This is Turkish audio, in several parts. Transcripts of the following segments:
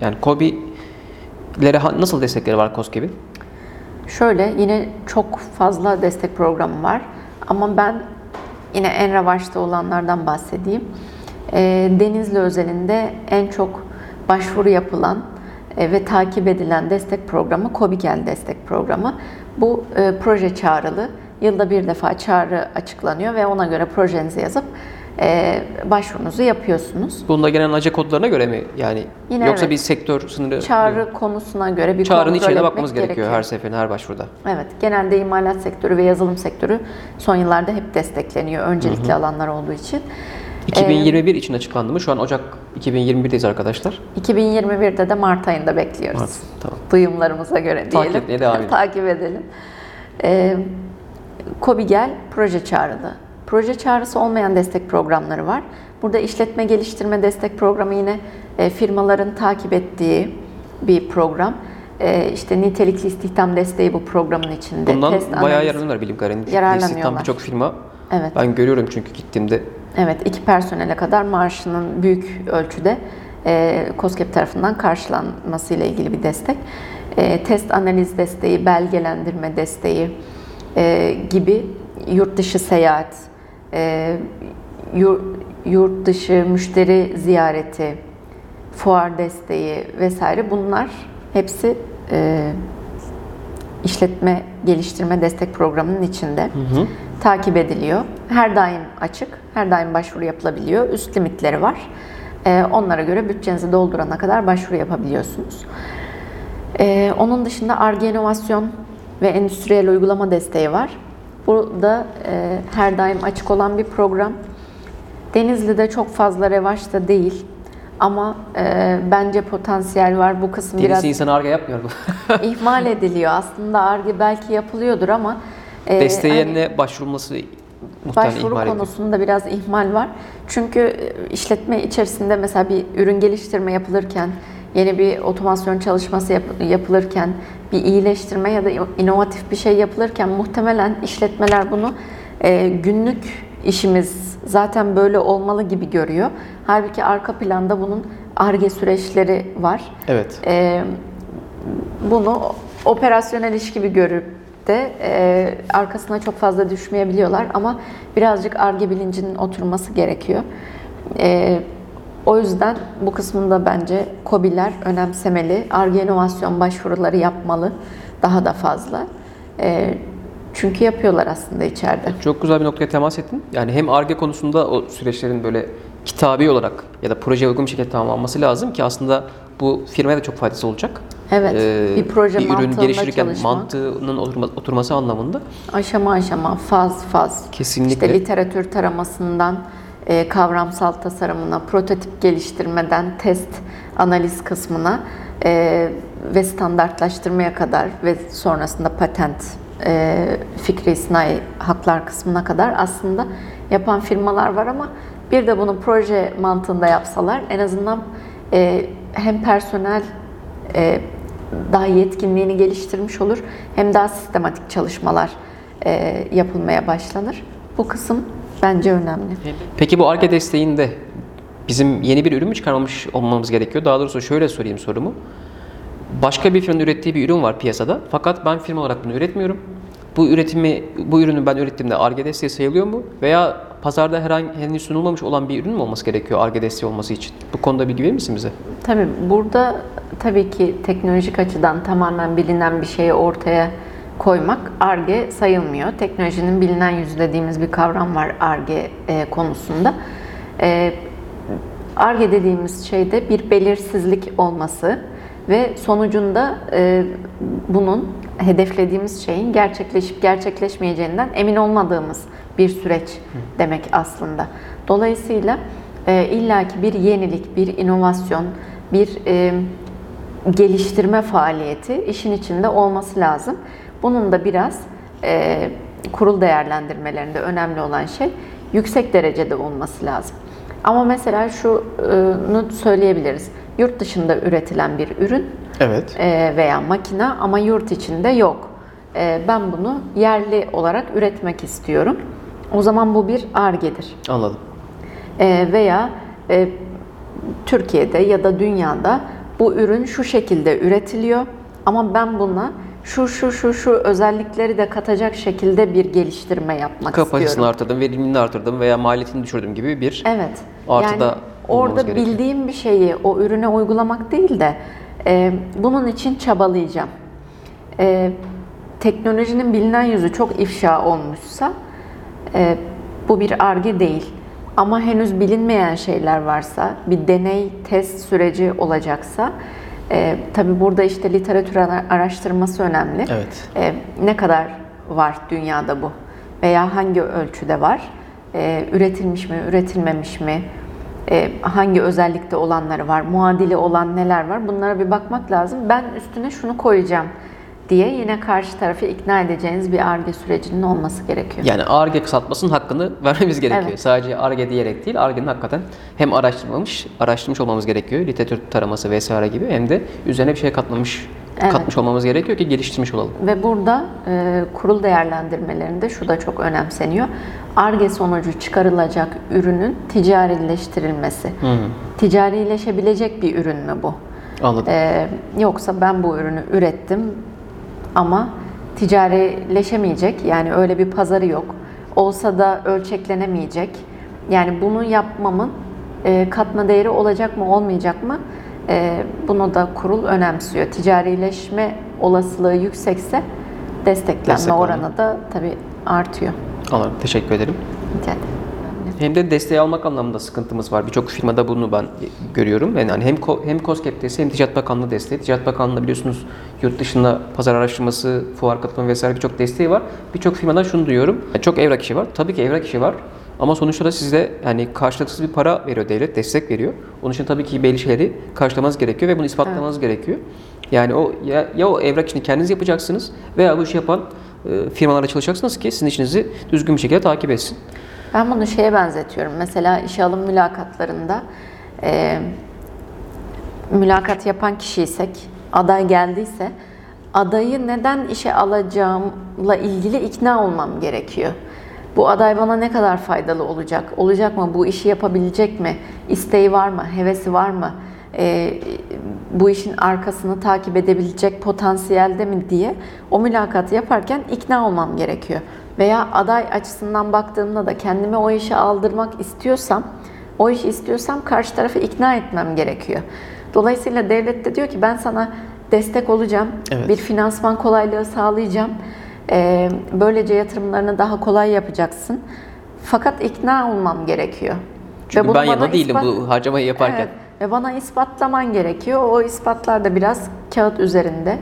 Yani COBİ'lere ha- nasıl destekleri var COSGAP'in? Şöyle yine çok fazla destek programı var ama ben yine en revaçta olanlardan bahsedeyim. Ee, Denizli özelinde en çok başvuru yapılan e, ve takip edilen destek programı COBİGEL destek programı. Bu e, proje çağrılı. Yılda bir defa çağrı açıklanıyor ve ona göre projenizi yazıp e, başvurunuzu yapıyorsunuz. Bunda gelen ACE kodlarına göre mi? Yani Yine yoksa evet. bir sektör sınırı Çağrı konusuna göre bir Çağrının içine bakmamız gerekiyor, her seferinde, her başvuruda. Evet, genelde imalat sektörü ve yazılım sektörü son yıllarda hep destekleniyor öncelikli alanlar olduğu için. 2021 için açıklandı mı? Şu an Ocak 2021'deyiz arkadaşlar. 2021'de de Mart ayında bekliyoruz. Mart, tamam. Duyumlarımıza göre Takip diyelim. etmeye devam edelim. Takip edelim. Ee, COBİGEL proje çağrılı. Proje çağrısı olmayan destek programları var. Burada işletme geliştirme destek programı yine e, firmaların takip ettiği bir program. E, işte nitelikli istihdam desteği bu programın içinde. Bundan Test, bayağı analiz. yararlanıyorlar bilim karenin. Yararlanıyorlar. İstihdam birçok firma. Evet. Ben görüyorum çünkü gittiğimde. Evet, iki personele kadar maaşının büyük ölçüde e, COSGAP tarafından karşılanmasıyla ilgili bir destek. E, test analiz desteği, belgelendirme desteği e, gibi yurt dışı seyahat, e, yur- yurt dışı müşteri ziyareti, fuar desteği vesaire bunlar hepsi e, işletme geliştirme destek programının içinde takip ediliyor. Her daim açık, her daim başvuru yapılabiliyor. Üst limitleri var. Ee, onlara göre bütçenizi doldurana kadar başvuru yapabiliyorsunuz. Ee, onun dışında ARGE inovasyon ve endüstriyel uygulama desteği var. Bu da e, her daim açık olan bir program. Denizli'de çok fazla revaçta değil ama e, bence potansiyel var. Bu kısım Denizli biraz insanı arga yapmıyor mu? ihmal ediliyor. Aslında ARGE belki yapılıyordur ama e, Desteğe hani başvurulması muhtemelen başvuru ihmal konusunda biraz ihmal var. Çünkü e, işletme içerisinde mesela bir ürün geliştirme yapılırken, yeni bir otomasyon çalışması yap- yapılırken, bir iyileştirme ya da inovatif bir şey yapılırken muhtemelen işletmeler bunu e, günlük işimiz zaten böyle olmalı gibi görüyor. Halbuki arka planda bunun ARGE süreçleri var. Evet. Ee, bunu operasyonel iş gibi görüp de e, arkasına çok fazla düşmeyebiliyorlar ama birazcık arge bilincinin oturması gerekiyor. E, o yüzden bu kısmında bence KOBİ'ler önemsemeli. Arge inovasyon başvuruları yapmalı daha da fazla. E, çünkü yapıyorlar aslında içeride. Çok güzel bir noktaya temas ettin. Yani hem ARGE konusunda o süreçlerin böyle kitabi olarak ya da projeye uygun bir şekilde tamamlanması lazım ki aslında bu firmaya da çok faydası olacak. Evet, Ee, bir proje bir ürün geliştirirken çalışmak. mantığının oturma- oturması anlamında Aşama aşama, faz faz. Kesinlikle. İşte literatür taramasından e, kavramsal tasarımına, prototip geliştirmeden test analiz kısmına e, ve standartlaştırmaya kadar ve sonrasında patent, e, fikri sınai haklar kısmına kadar aslında yapan firmalar var ama bir de bunu proje mantığında yapsalar en azından hem personel daha yetkinliğini geliştirmiş olur hem daha sistematik çalışmalar yapılmaya başlanır. Bu kısım bence önemli. Peki bu ARGE desteğinde bizim yeni bir ürün mü çıkarmamış olmamız gerekiyor? Daha doğrusu şöyle sorayım sorumu. Başka bir firmanın ürettiği bir ürün var piyasada. Fakat ben firma olarak bunu üretmiyorum. Bu üretimi, bu ürünü ben ürettiğimde ARGE desteği sayılıyor mu? Veya pazarda herhangi henüz sunulmamış olan bir ürün mü olması gerekiyor ARGE desteği olması için? Bu konuda bilgi verir misin bize? Tabii burada tabii ki teknolojik açıdan tamamen bilinen bir şeyi ortaya koymak ARGE sayılmıyor. Teknolojinin bilinen yüzü dediğimiz bir kavram var ARGE e, konusunda. E, ARGE dediğimiz şeyde bir belirsizlik olması ve sonucunda e, bunun hedeflediğimiz şeyin gerçekleşip gerçekleşmeyeceğinden emin olmadığımız bir süreç demek aslında. Dolayısıyla e, illaki bir yenilik, bir inovasyon, bir e, geliştirme faaliyeti işin içinde olması lazım. Bunun da biraz e, kurul değerlendirmelerinde önemli olan şey yüksek derecede olması lazım. Ama mesela şunu söyleyebiliriz. Yurt dışında üretilen bir ürün Evet. e, veya makine ama yurt içinde yok. E, ben bunu yerli olarak üretmek istiyorum. O zaman bu bir argedir. Anladım. E, veya Türkiye'de ya da dünyada bu ürün şu şekilde üretiliyor ama ben buna şu şu şu şu özellikleri de katacak şekilde bir geliştirme yapmak Kapasitesini istiyorum. artırdım, verimliliğini artırdım veya maliyetini düşürdüm gibi bir Evet. Artıda yani orada gerekiyor. bildiğim bir şeyi o ürüne uygulamak değil de e, bunun için çabalayacağım. E, teknolojinin bilinen yüzü çok ifşa olmuşsa e, bu bir arge değil. Ama henüz bilinmeyen şeyler varsa, bir deney, test süreci olacaksa, e, tabii burada işte literatür ara- araştırması önemli. Evet. E, ne kadar var dünyada bu? Veya hangi ölçüde var? E, üretilmiş mi, üretilmemiş mi? E, hangi özellikte olanları var? Muadili olan neler var? Bunlara bir bakmak lazım. Ben üstüne şunu koyacağım diye yine karşı tarafı ikna edeceğiniz bir ARGE sürecinin olması gerekiyor. Yani ARGE kısaltmasının hakkını vermemiz gerekiyor. Evet. Sadece ARGE diyerek değil, ARGE'nin hakikaten hem araştırmamış, araştırmış olmamız gerekiyor. Literatür taraması vesaire gibi hem de üzerine bir şey katlamış, Evet. katmış olmamız gerekiyor ki geliştirmiş olalım. Ve burada e, kurul değerlendirmelerinde şu da çok önemseniyor. ARGE sonucu çıkarılacak ürünün ticarileştirilmesi. Ticarileşebilecek bir ürün mü bu? Anladım. Ee, yoksa ben bu ürünü ürettim ama ticarileşemeyecek. Yani öyle bir pazarı yok. Olsa da ölçeklenemeyecek. Yani bunu yapmamın e, katma değeri olacak mı olmayacak mı? E, bunu da kurul önemsiyor. Ticarileşme olasılığı yüksekse desteklenme Destek oranı da tabii artıyor. Anladım. Teşekkür ederim. Rica ederim. Hem de desteği almak anlamında sıkıntımız var. Birçok firmada bunu ben görüyorum. Yani hani hem hem COSGAP desteği hem Ticaret Bakanlığı desteği. Ticaret Bakanlığı biliyorsunuz yurt dışında pazar araştırması, fuar katılımı vesaire birçok desteği var. Birçok firmadan şunu duyuyorum. Çok evrak işi var. Tabii ki evrak işi var. Ama sonuçta da size yani karşılıksız bir para veriyor devlet, destek veriyor. Onun için tabii ki belli şeyleri karşılamanız gerekiyor ve bunu ispatlamanız gerekiyor. Yani o ya, ya o evrak işini kendiniz yapacaksınız veya bu işi yapan e, firmalarla çalışacaksınız ki sizin işinizi düzgün bir şekilde takip etsin. Ben bunu şeye benzetiyorum. Mesela işe alım mülakatlarında e, mülakat yapan kişiysek, aday geldiyse adayı neden işe alacağımla ilgili ikna olmam gerekiyor. Bu aday bana ne kadar faydalı olacak? Olacak mı? Bu işi yapabilecek mi? İsteği var mı? Hevesi var mı? E, bu işin arkasını takip edebilecek potansiyelde mi diye o mülakatı yaparken ikna olmam gerekiyor. Veya aday açısından baktığımda da kendimi o işe aldırmak istiyorsam, o işi istiyorsam karşı tarafı ikna etmem gerekiyor. Dolayısıyla devlet de diyor ki ben sana destek olacağım, Evet. bir finansman kolaylığı sağlayacağım. Ee, böylece yatırımlarını daha kolay yapacaksın. Fakat ikna olmam gerekiyor. Çünkü bunu ben yana değilim ispat- bu harcamayı yaparken. Evet. Ve bana ispatlaman gerekiyor. O ispatlar da biraz kağıt üzerinde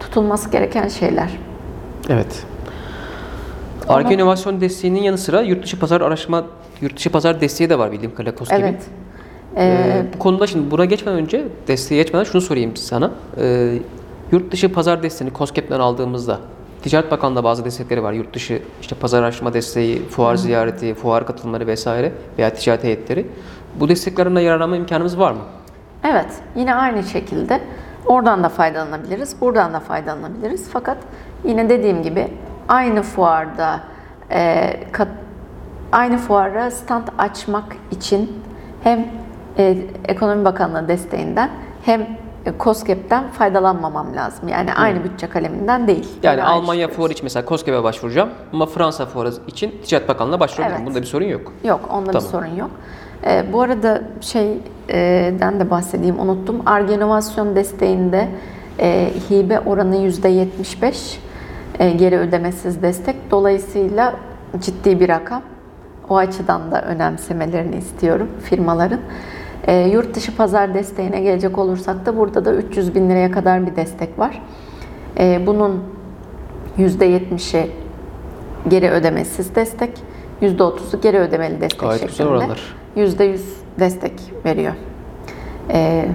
tutulması gereken şeyler. Evet. Arge inovasyon desteğinin yanı sıra yurt dışı pazar araştırma, yurt dışı pazar desteği de var bildiğim kadarıyla KOS gibi. Evet. Ee, bu konuda şimdi buna geçmeden önce, desteğe geçmeden şunu sorayım sana. Ee, yurt dışı pazar desteğini COSGAP'ten aldığımızda Ticaret Bakanlığı'nda bazı destekleri var. Yurt dışı işte pazar araştırma desteği, fuar ziyareti, fuar katılımları vesaire veya ticaret heyetleri. Bu desteklerden yararlanma imkanımız var mı? Evet, yine aynı şekilde oradan da faydalanabiliriz, buradan da faydalanabiliriz. Fakat yine dediğim gibi aynı fuarda e, kat- aynı fuara stand açmak için hem e, Ekonomi Bakanlığı desteğinden hem e, COSGAP'ten faydalanmamam lazım. Yani aynı bütçe kaleminden değil. Yani Almanya fuarı için mesela COSGAP'e başvuracağım ama Fransa fuarı için Ticaret Bakanlığı'na başvurabilirim. Evet. Bunda bir sorun yok. Yok, onda Tamam. bir sorun yok. Ee, bu arada şeyden de bahsedeyim, unuttum. Arge İnovasyon desteğinde e, hibe oranı %75, e, geri ödemesiz destek. Dolayısıyla ciddi bir rakam. O açıdan da önemsemelerini istiyorum firmaların. E, yurt dışı pazar desteğine gelecek olursak da burada da 300 bin liraya kadar bir destek var. E, bunun %70'i geri ödemesiz destek, %30'u geri ödemeli destek Gayet güzel şeklinde. oranlar. %100 destek veriyor. Ee,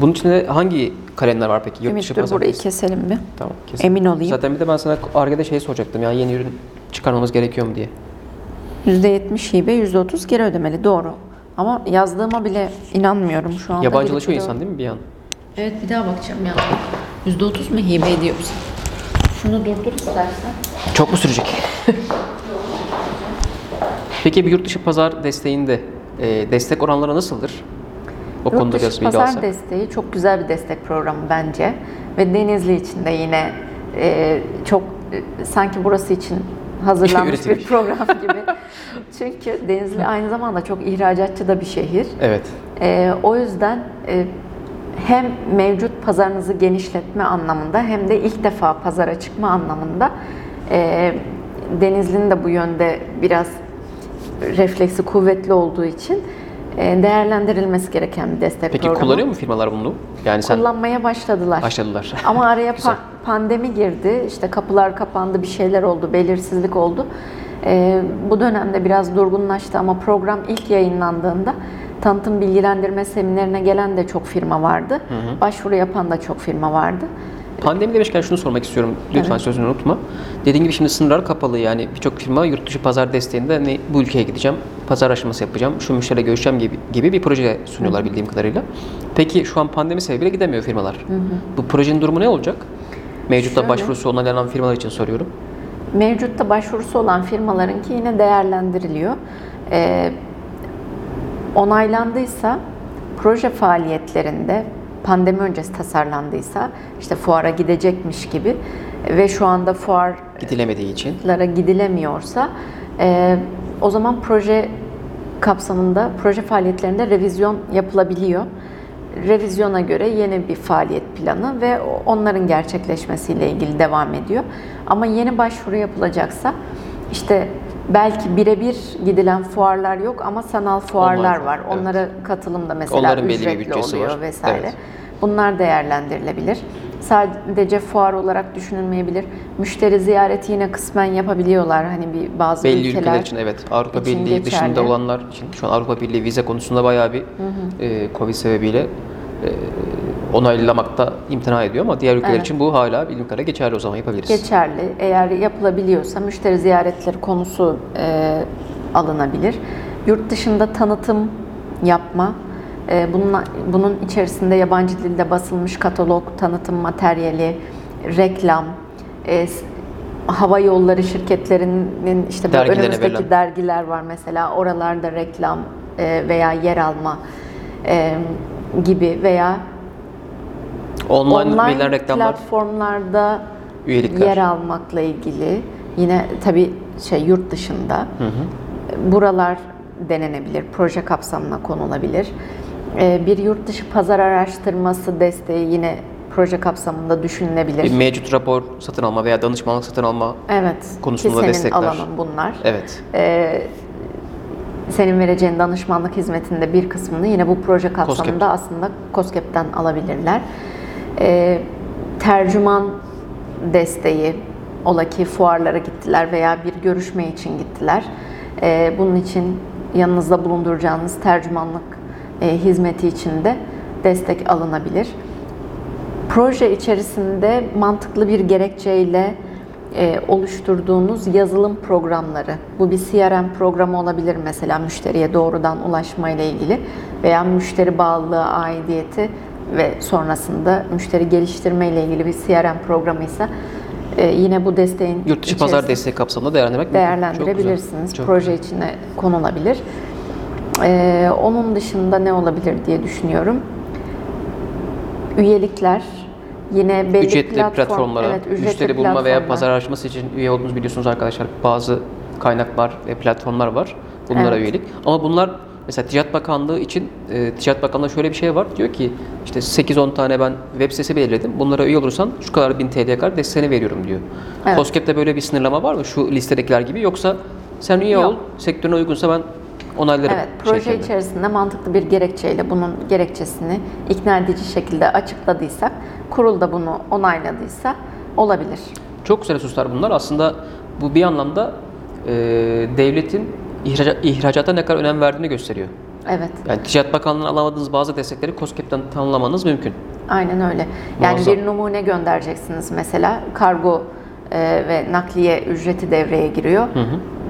Bunun içinde hangi kalemler var peki? Yurt Ümit dur burayı keselim mi? Tamam, kesin. Emin olayım. Zaten bir de ben sana Arge'de şey soracaktım ya yeni ürün çıkarmamız gerekiyor mu diye. %70 hibe, %30 geri ödemeli. Doğru. Ama yazdığıma bile inanmıyorum şu anda. Yabancılaşıyor insan değil mi bir an? Evet bir daha bakacağım ya. %30 mu hibe ediyoruz? Şunu durdur istersen. Çok mu sürecek? Peki bir yurt dışı pazar desteğinde e, destek oranları nasıldır? O Yurt konuda biraz bilgi pazar alsak. desteği çok güzel bir destek programı bence. Ve Denizli için de yine e, çok e, sanki burası için hazırlanmış bir program gibi. Çünkü Denizli aynı zamanda çok ihracatçı da bir şehir. Evet. E, o yüzden e, hem mevcut pazarınızı genişletme anlamında hem de ilk defa pazara çıkma anlamında e, Denizli'nin de bu yönde biraz refleksi kuvvetli olduğu için değerlendirilmesi gereken bir destek Peki programı. kullanıyor mu firmalar bunu? Yani sen Kullanmaya başladılar. başladılar. Ama araya pa- pandemi girdi, işte kapılar kapandı, bir şeyler oldu, belirsizlik oldu. Ee, bu dönemde biraz durgunlaştı ama program ilk yayınlandığında tanıtım bilgilendirme seminerine gelen de çok firma vardı. Başvuru yapan da çok firma vardı. Pandemi demişken şunu sormak istiyorum. Lütfen Evet. sözünü unutma. Dediğin gibi şimdi sınırlar kapalı yani birçok firma yurt dışı pazar desteğinde hani bu ülkeye gideceğim, pazar aşaması yapacağım, şu müşteriyle görüşeceğim gibi, gibi bir proje sunuyorlar bildiğim kadarıyla. Peki şu an pandemi sebebiyle gidemiyor firmalar. Bu projenin durumu ne olacak? Mevcutta Şöyle. başvurusu onaylanan firmalar için soruyorum. Mevcutta başvurusu olan firmalarınki yine değerlendiriliyor. Ee, onaylandıysa proje faaliyetlerinde pandemi öncesi tasarlandıysa işte fuara gidecekmiş gibi ve şu anda fuar Gidilemediği için. gidilemiyorsa e, o zaman proje kapsamında proje faaliyetlerinde revizyon yapılabiliyor. Revizyona göre yeni bir faaliyet planı ve onların gerçekleşmesiyle ilgili devam ediyor. Ama yeni başvuru yapılacaksa işte belki birebir gidilen fuarlar yok ama sanal fuarlar var, var. evet. Onlara katılım da mesela Onların ücretli oluyor var. vesaire. Evet. Bunlar değerlendirilebilir. Sadece fuar olarak düşünülmeyebilir. Müşteri ziyareti yine kısmen yapabiliyorlar. Hani bir bazı Belli ülkeler, ülkeler için evet. Avrupa için Birliği geçerli. dışında olanlar için şu an Avrupa Birliği vize konusunda bayağı bir e, Covid sebebiyle e, onaylamakta imtina ediyor ama diğer ülkeler Evet. için bu hala bildiğim kadarıyla geçerli o zaman yapabiliriz. geçerli. Eğer yapılabiliyorsa müşteri ziyaretleri konusu e, alınabilir. Yurt dışında tanıtım yapma. E, bunun, bunun içerisinde yabancı dilde basılmış katalog, tanıtım materyali, reklam, e, hava yolları şirketlerinin işte önümüzdeki verilen. dergiler var mesela oralarda reklam e, veya yer alma e, gibi veya Online, online reklamlar, platformlarda üyelikler. yer almakla ilgili yine tabii şey yurt dışında buralar denenebilir, proje kapsamına konulabilir. Ee, Bir yurt dışı pazar araştırması desteği yine proje kapsamında düşünülebilir. bir mevcut rapor satın alma veya danışmanlık satın alma. Evet, konusunda senin destekler. alanın bunlar. Evet. Ee, senin vereceğin danışmanlık hizmetinde bir kısmını yine bu proje kapsamında aslında COSGAP'ten alabilirler. Ee, tercüman desteği, ola ki fuarlara gittiler veya bir görüşme için gittiler. Ee, bunun için yanınızda bulunduracağınız tercümanlık e, hizmeti için de destek alınabilir. Proje içerisinde mantıklı bir gerekçeyle e, oluşturduğunuz yazılım programları. Bu bir CRM programı olabilir mesela müşteriye doğrudan ulaşma ile ilgili veya müşteri bağlılığı aidiyeti ve sonrasında müşteri geliştirme ile ilgili bir CRM programı ise e, yine bu desteğin Yurt dışı pazar desteği kapsamında değerlendirmek değerlendirebilirsiniz. Çok Proje güzel. içine konulabilir. Ee, onun dışında ne olabilir diye düşünüyorum. Üyelikler yine belli ücretli platform- platformlara, evet, ücretli müşteri bulma veya pazar araştırması için üye olduğunuz biliyorsunuz arkadaşlar bazı kaynaklar ve platformlar var. Bunlara Evet. üyelik. Ama bunlar mesela Ticaret Bakanlığı için e, Ticaret Bakanlığı şöyle bir şey var. Diyor ki işte 8-10 tane ben web sitesi belirledim. Bunlara üye olursan şu kadar bin TL'ye kadar desteğini veriyorum diyor. Evet. COSGAP'te böyle bir sınırlama var mı şu listedekiler gibi yoksa sen üye Yok. ol, sektörüne uygunsa ben onaylarım Evet, proje şeklinde. içerisinde mantıklı bir gerekçeyle bunun gerekçesini ikna edici şekilde açıkladıysak, kurul da bunu onayladıysa olabilir. Çok güzel hususlar bunlar. Aslında bu bir anlamda e, devletin ihraca, ihracata ne kadar önem verdiğini gösteriyor. Evet, Yani Ticaret Bakanlığı'nın alamadığınız bazı destekleri COSGAP'ten tanımlamanız mümkün. aynen öyle. Yani Muazzam. bir numune göndereceksiniz mesela, kargo e, ve nakliye ücreti devreye giriyor.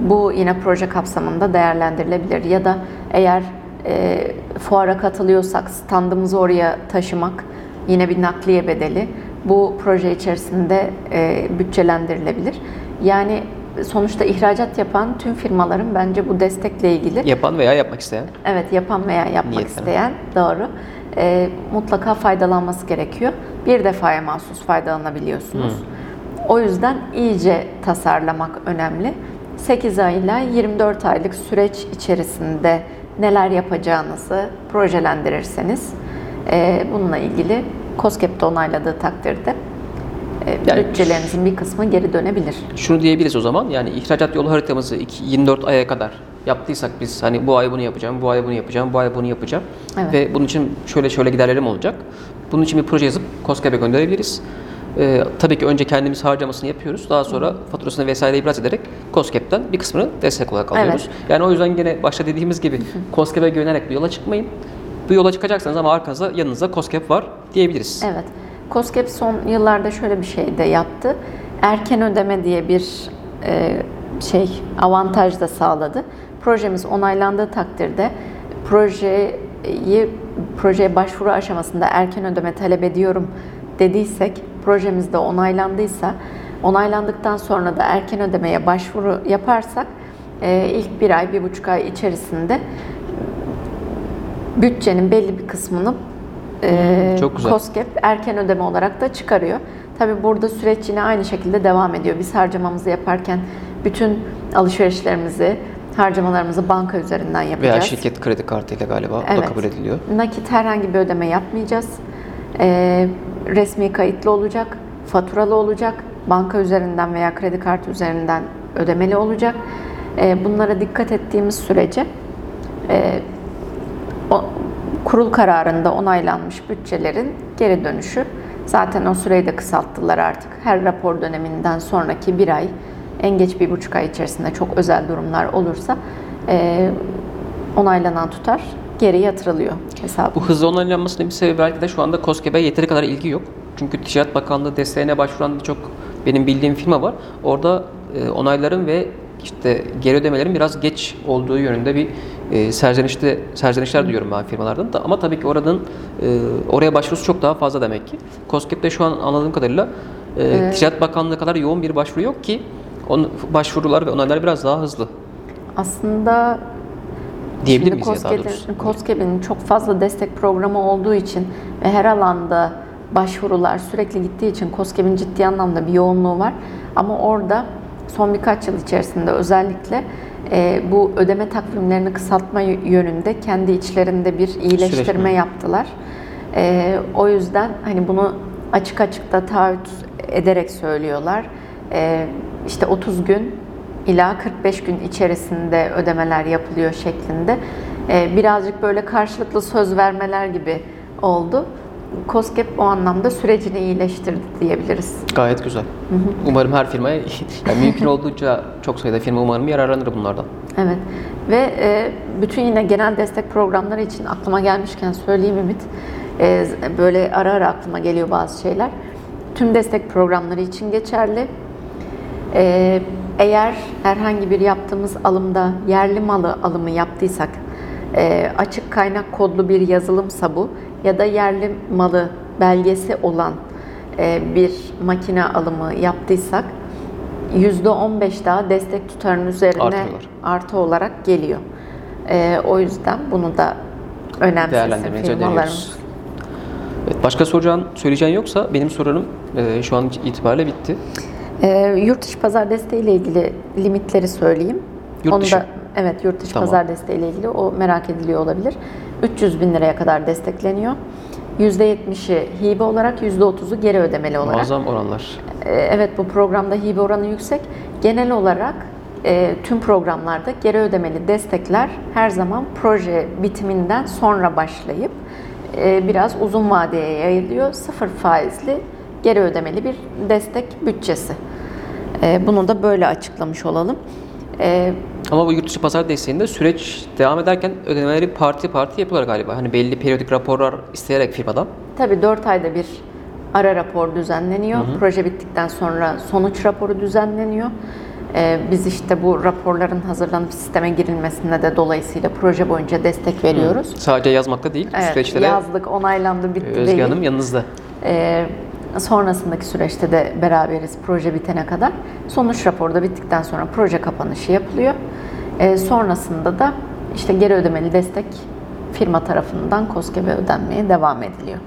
Bu yine proje kapsamında değerlendirilebilir. Ya da eğer e, fuara katılıyorsak standımızı oraya taşımak yine bir nakliye bedeli. Bu proje içerisinde e, bütçelendirilebilir. Yani sonuçta ihracat yapan tüm firmaların bence bu destekle ilgili Yapan veya yapmak isteyen. Evet yapan veya yapmak Niyetlen. isteyen doğru. Ee, mutlaka faydalanması gerekiyor. Bir defaya mahsus faydalanabiliyorsunuz. O yüzden iyice tasarlamak önemli. 8 ay ile 24 aylık süreç içerisinde neler yapacağınızı projelendirirseniz e, bununla ilgili COSGAP'te onayladığı takdirde e, Yani- bütçelerinizin bir kısmı geri dönebilir. Şunu diyebiliriz o zaman yani ihracat yolu haritamızı iki- 24 aya kadar yaptıysak biz hani bu ay bunu yapacağım, bu ay bunu yapacağım, bu ay bunu yapacağım Evet. ve bunun için şöyle şöyle giderlerim olacak. Bunun için bir proje yazıp COSGAP'e gönderebiliriz. Ee, tabii ki önce kendimiz harcamasını yapıyoruz. Daha sonra faturasını vesaire ibraz ederek COSGAP'ten bir kısmını destek olarak alıyoruz. Yani o yüzden gene başta dediğimiz gibi COSGAP'e güvenerek bir yola çıkmayın. Bu yola çıkacaksanız ama arkanızda yanınızda COSGAP var diyebiliriz. Evet. COSGAP son yıllarda şöyle bir şey de yaptı. Erken ödeme diye bir e, şey avantaj da sağladı. Projemiz onaylandığı takdirde projeyi projeye başvuru aşamasında erken ödeme talep ediyorum dediysek projemiz de onaylandıysa onaylandıktan sonra da erken ödemeye başvuru yaparsak e, ilk bir ay, bir buçuk ay içerisinde bütçenin belli bir kısmını e, çok güzel. COSGAP erken ödeme olarak da çıkarıyor. Tabi burada süreç yine aynı şekilde devam ediyor. Biz harcamamızı yaparken bütün alışverişlerimizi, harcamalarımızı banka üzerinden yapacağız. Veya şirket kredi kartıyla galiba o da Evet. kabul ediliyor. Nakit herhangi bir ödeme yapmayacağız. Ee, resmi kayıtlı olacak, faturalı olacak, banka üzerinden veya kredi kartı üzerinden ödemeli olacak. Ee, bunlara dikkat ettiğimiz sürece e, o, kurul kararında onaylanmış bütçelerin geri dönüşü zaten o süreyi de kısalttılar artık. Her rapor döneminden sonraki bir ay, en geç bir buçuk ay içerisinde çok özel durumlar olursa e, onaylanan tutar geri yatırılıyor hesaba. Bu hızlı onaylanmasının bir sebebi belki de şu anda COSGAP'e yeteri kadar ilgi yok. Çünkü Ticaret Bakanlığı desteğine başvuran birçok benim bildiğim firma var. Orada e, onayların ve işte geri ödemelerin biraz geç olduğu yönünde bir e, serzenişte serzenişler duyuyorum ben firmalardan da ama tabii ki oradan e, oraya başvurusu çok daha fazla demek ki. COSGAP'te şu an anladığım kadarıyla e, Ticaret Bakanlığı kadar yoğun bir başvuru yok ki on, başvurular ve onaylar biraz daha hızlı Aslında diyebilir miyiz ya daha doğrusu? COSGAP'in çok fazla destek programı olduğu için ve her alanda başvurular sürekli gittiği için COSGAP'in ciddi anlamda bir yoğunluğu var. Ama orada son birkaç yıl içerisinde özellikle e, bu ödeme takvimlerini kısaltma yönünde kendi içlerinde bir iyileştirme Süreç mi? yaptılar. E, o yüzden hani bunu açık açık da taahhüt ederek söylüyorlar. E, işte 30 gün ila 45 gün içerisinde ödemeler yapılıyor şeklinde. Ee, birazcık böyle karşılıklı söz vermeler gibi oldu. COSGAP o anlamda sürecini iyileştirdi diyebiliriz. Gayet güzel. Umarım her firmaya, yani mümkün olduğunca çok sayıda firma umarım yararlanır bunlardan. Evet ve e, bütün yine genel destek programları için aklıma gelmişken söyleyeyim Ümit. E, böyle ara ara aklıma geliyor bazı şeyler. Tüm destek programları için geçerli. E, eğer herhangi bir yaptığımız alımda yerli malı alımı yaptıysak, e, açık kaynak kodlu bir yazılımsa bu ya da yerli malı belgesi olan e, bir makine alımı yaptıysak %15 daha destek tutarının üzerine Artıyorlar. artı olarak geliyor. E, o yüzden bunu da önemsesin firmalarımız. Evet, başka soracağın, söyleyeceğin yoksa benim sorularım e, şu an itibariyle bitti. E, yurt dışı pazar desteği ile ilgili limitleri söyleyeyim. Yurt Onu dışı. da evet yurt dışı Tamam. pazar desteği ile ilgili o merak ediliyor olabilir. 300 bin liraya kadar destekleniyor. %70'i hibe olarak, %30'u geri ödemeli olarak. Muazzam oranlar. Ee, Evet bu programda hibe oranı yüksek. Genel olarak e, tüm programlarda geri ödemeli destekler her zaman proje bitiminden sonra başlayıp e, biraz uzun vadeye yayılıyor. Sıfır faizli geri ödemeli bir destek bütçesi. E, bunu da böyle açıklamış olalım. E, Ama bu yurt dışı pazar desteğinde süreç devam ederken ödemeleri parti parti yapıyorlar galiba. Hani belli periyodik raporlar isteyerek firmadan. Tabii 4 ayda bir ara rapor düzenleniyor. Proje bittikten sonra sonuç raporu düzenleniyor. Ee, biz işte bu raporların hazırlanıp sisteme girilmesine de dolayısıyla proje boyunca destek veriyoruz. Sadece yazmakta değil, Evet, süreçlere yazdık, onaylandı, bitti Özge değil. Hanım yanınızda. Ee, Sonrasındaki süreçte de beraberiz proje bitene kadar. Sonuç raporu da bittikten sonra proje kapanışı yapılıyor. E, sonrasında da işte geri ödemeli destek firma tarafından KOSGEB'e ödenmeye devam ediliyor.